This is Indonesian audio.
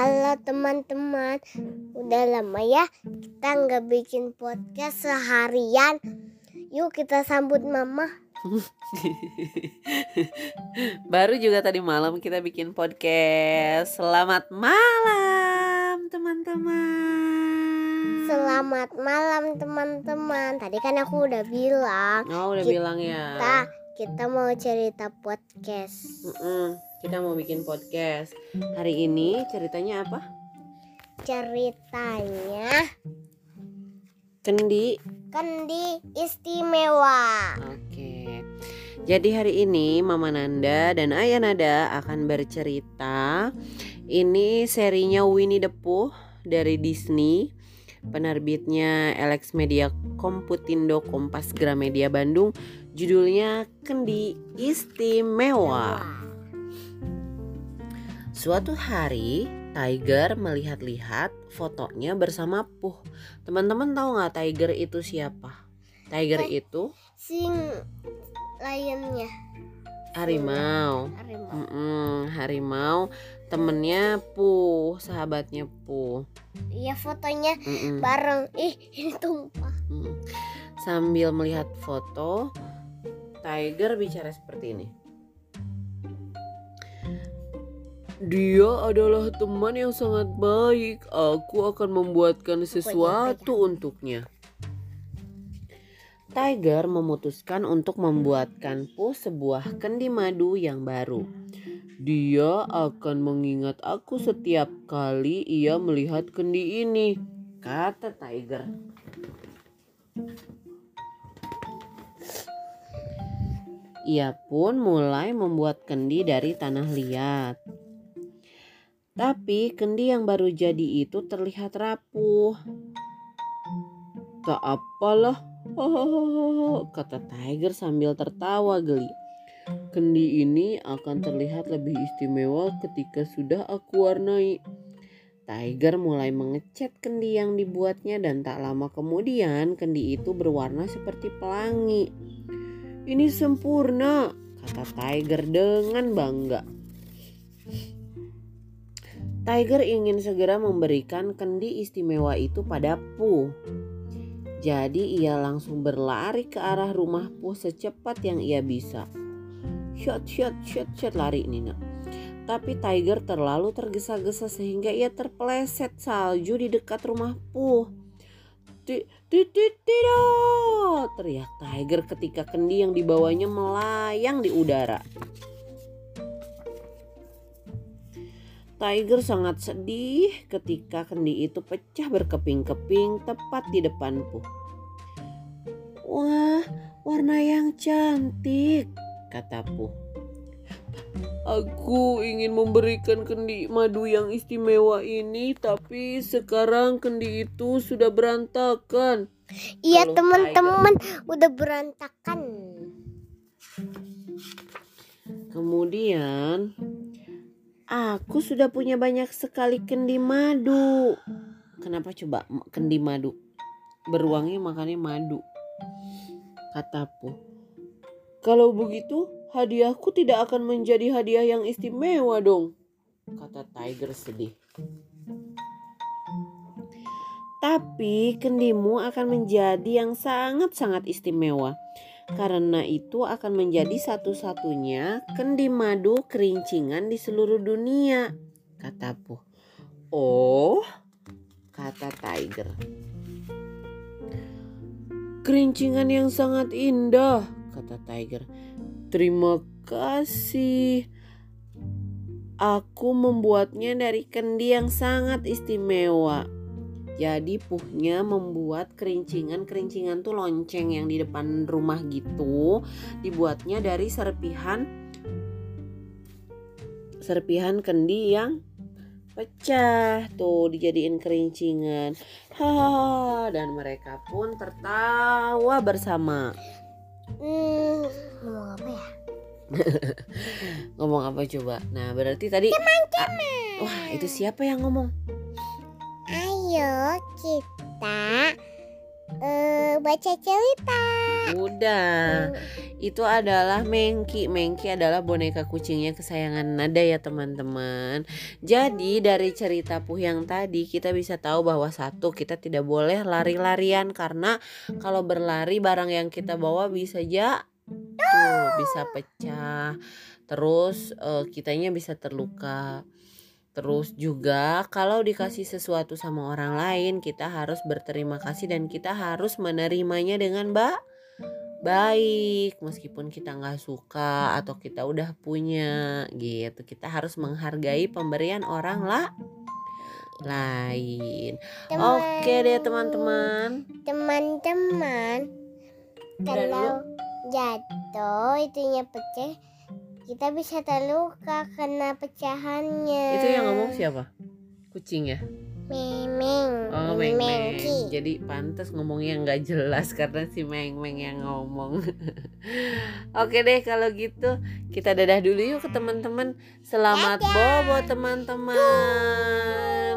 Halo teman-teman, udah lama ya kita nggak bikin podcast seharian. Yuk kita sambut mama. Baru juga tadi malam kita bikin podcast. Selamat malam teman-teman. Selamat malam teman-teman. Tadi kan aku udah bilang Oh udah Kita- bilang ya. kita kita mau cerita podcast. Mm-mm, kita mau bikin podcast. Hari ini ceritanya apa? Ceritanya Kendi. kendi istimewa. Oke. Jadi hari ini Mama Nanda dan Ayah Nada akan bercerita. Ini serinya Winnie the Pooh dari Disney. Penerbitnya Alex Media Komputindo Kompas Gramedia Bandung. Judulnya Kendi Istimewa. Suatu hari, Tiger melihat-lihat fotonya bersama Puh. Teman-teman tahu nggak Tiger itu siapa? Tiger Eh. itu Sing lionnya harimau. harimau. Mm-mm, harimau temennya Puh, sahabatnya Puh. Iya fotonya Mm-mm, bareng. Ih ini tumpah. mm. Sambil melihat foto, Tiger bicara seperti ini. Dia adalah teman yang sangat baik. Aku akan membuatkan sesuatu untuknya. Tiger memutuskan untuk membuatkan Po sebuah kendi madu yang baru. Dia akan mengingat aku setiap kali ia melihat kendi ini, kata Tiger. Ia pun mulai membuat kendi dari tanah liat. Tapi kendi yang baru jadi itu terlihat rapuh. Tak apalah, kata Tiger sambil tertawa geli. Kendi ini akan terlihat lebih istimewa ketika sudah aku warnai. Tiger mulai mengecat kendi yang dibuatnya dan tak lama kemudian kendi itu berwarna seperti pelangi. Ini sempurna, kata Tiger dengan bangga. Tiger ingin segera memberikan kendi istimewa itu pada Pooh. Jadi ia langsung berlari ke arah rumah Pooh secepat yang ia bisa. Shot, shot, shot, shot lari Nina. Tapi Tiger terlalu tergesa-gesa sehingga ia terpeleset salju di dekat rumah ti- Tidak! Teriak Tiger ketika kendi yang dibawanya melayang di udara. Tiger sangat sedih ketika kendi itu pecah berkeping-keping tepat di depan Puh. Wah, warna yang cantik, kata Puh. Aku ingin memberikan kendi madu yang istimewa ini, tapi sekarang kendi itu sudah berantakan. Iya teman-teman udah berantakan. Kemudian, aku sudah punya banyak sekali kendi madu. Kenapa coba kendi madu? Beruangnya makannya madu. Kataku. Kalau begitu, hadiahku tidak akan menjadi hadiah yang istimewa dong. Kata Tiger sedih. Tapi kendimu akan menjadi yang sangat-sangat istimewa. Karena itu akan menjadi satu-satunya kendi madu kerincingan di seluruh dunia, kata Puh. Oh, kata Tiger. Kerincingan yang sangat indah, kata Tiger. Terima kasih. Aku membuatnya dari kendi yang sangat istimewa. Jadi puhnya membuat kerincingan-kerincingan tuh lonceng yang di depan rumah gitu. Dibuatnya dari serpihan serpihan kendi yang pecah tuh dijadiin kerincingan. Hahaha dan mereka pun tertawa bersama. Hmm, ngomong apa ya? Ngomong apa coba? Nah, berarti tadi Ah, Wah, itu siapa yang ngomong? Ayo kita eh, baca cerita. Udah. Itu adalah Mengki. Mengki adalah boneka kucingnya kesayangan Nada ya teman-teman. Jadi dari cerita Puh yang tadi kita bisa tahu bahwa satu kita tidak boleh lari-larian karena kalau berlari barang yang kita bawa bisa aja tuh bisa pecah. Terus uh, kitanya bisa terluka. Terus juga kalau dikasih sesuatu sama orang lain kita harus berterima kasih dan kita harus menerimanya dengan baik baik. Meskipun kita nggak suka atau kita udah punya gitu. Kita harus menghargai pemberian orang lah lain. Teman- oke deh teman-teman. Teman-teman, kalau jatuh itunya pecah, kita bisa terluka kena pecahannya. itu yang ngomong siapa? Kucing ya? Memeng. oh meng meng jadi pantas ngomongnya nggak jelas karena si meng meng yang ngomong. Oke deh kalau gitu kita dadah dulu yuk ke teman-teman. Selamat bobo teman-teman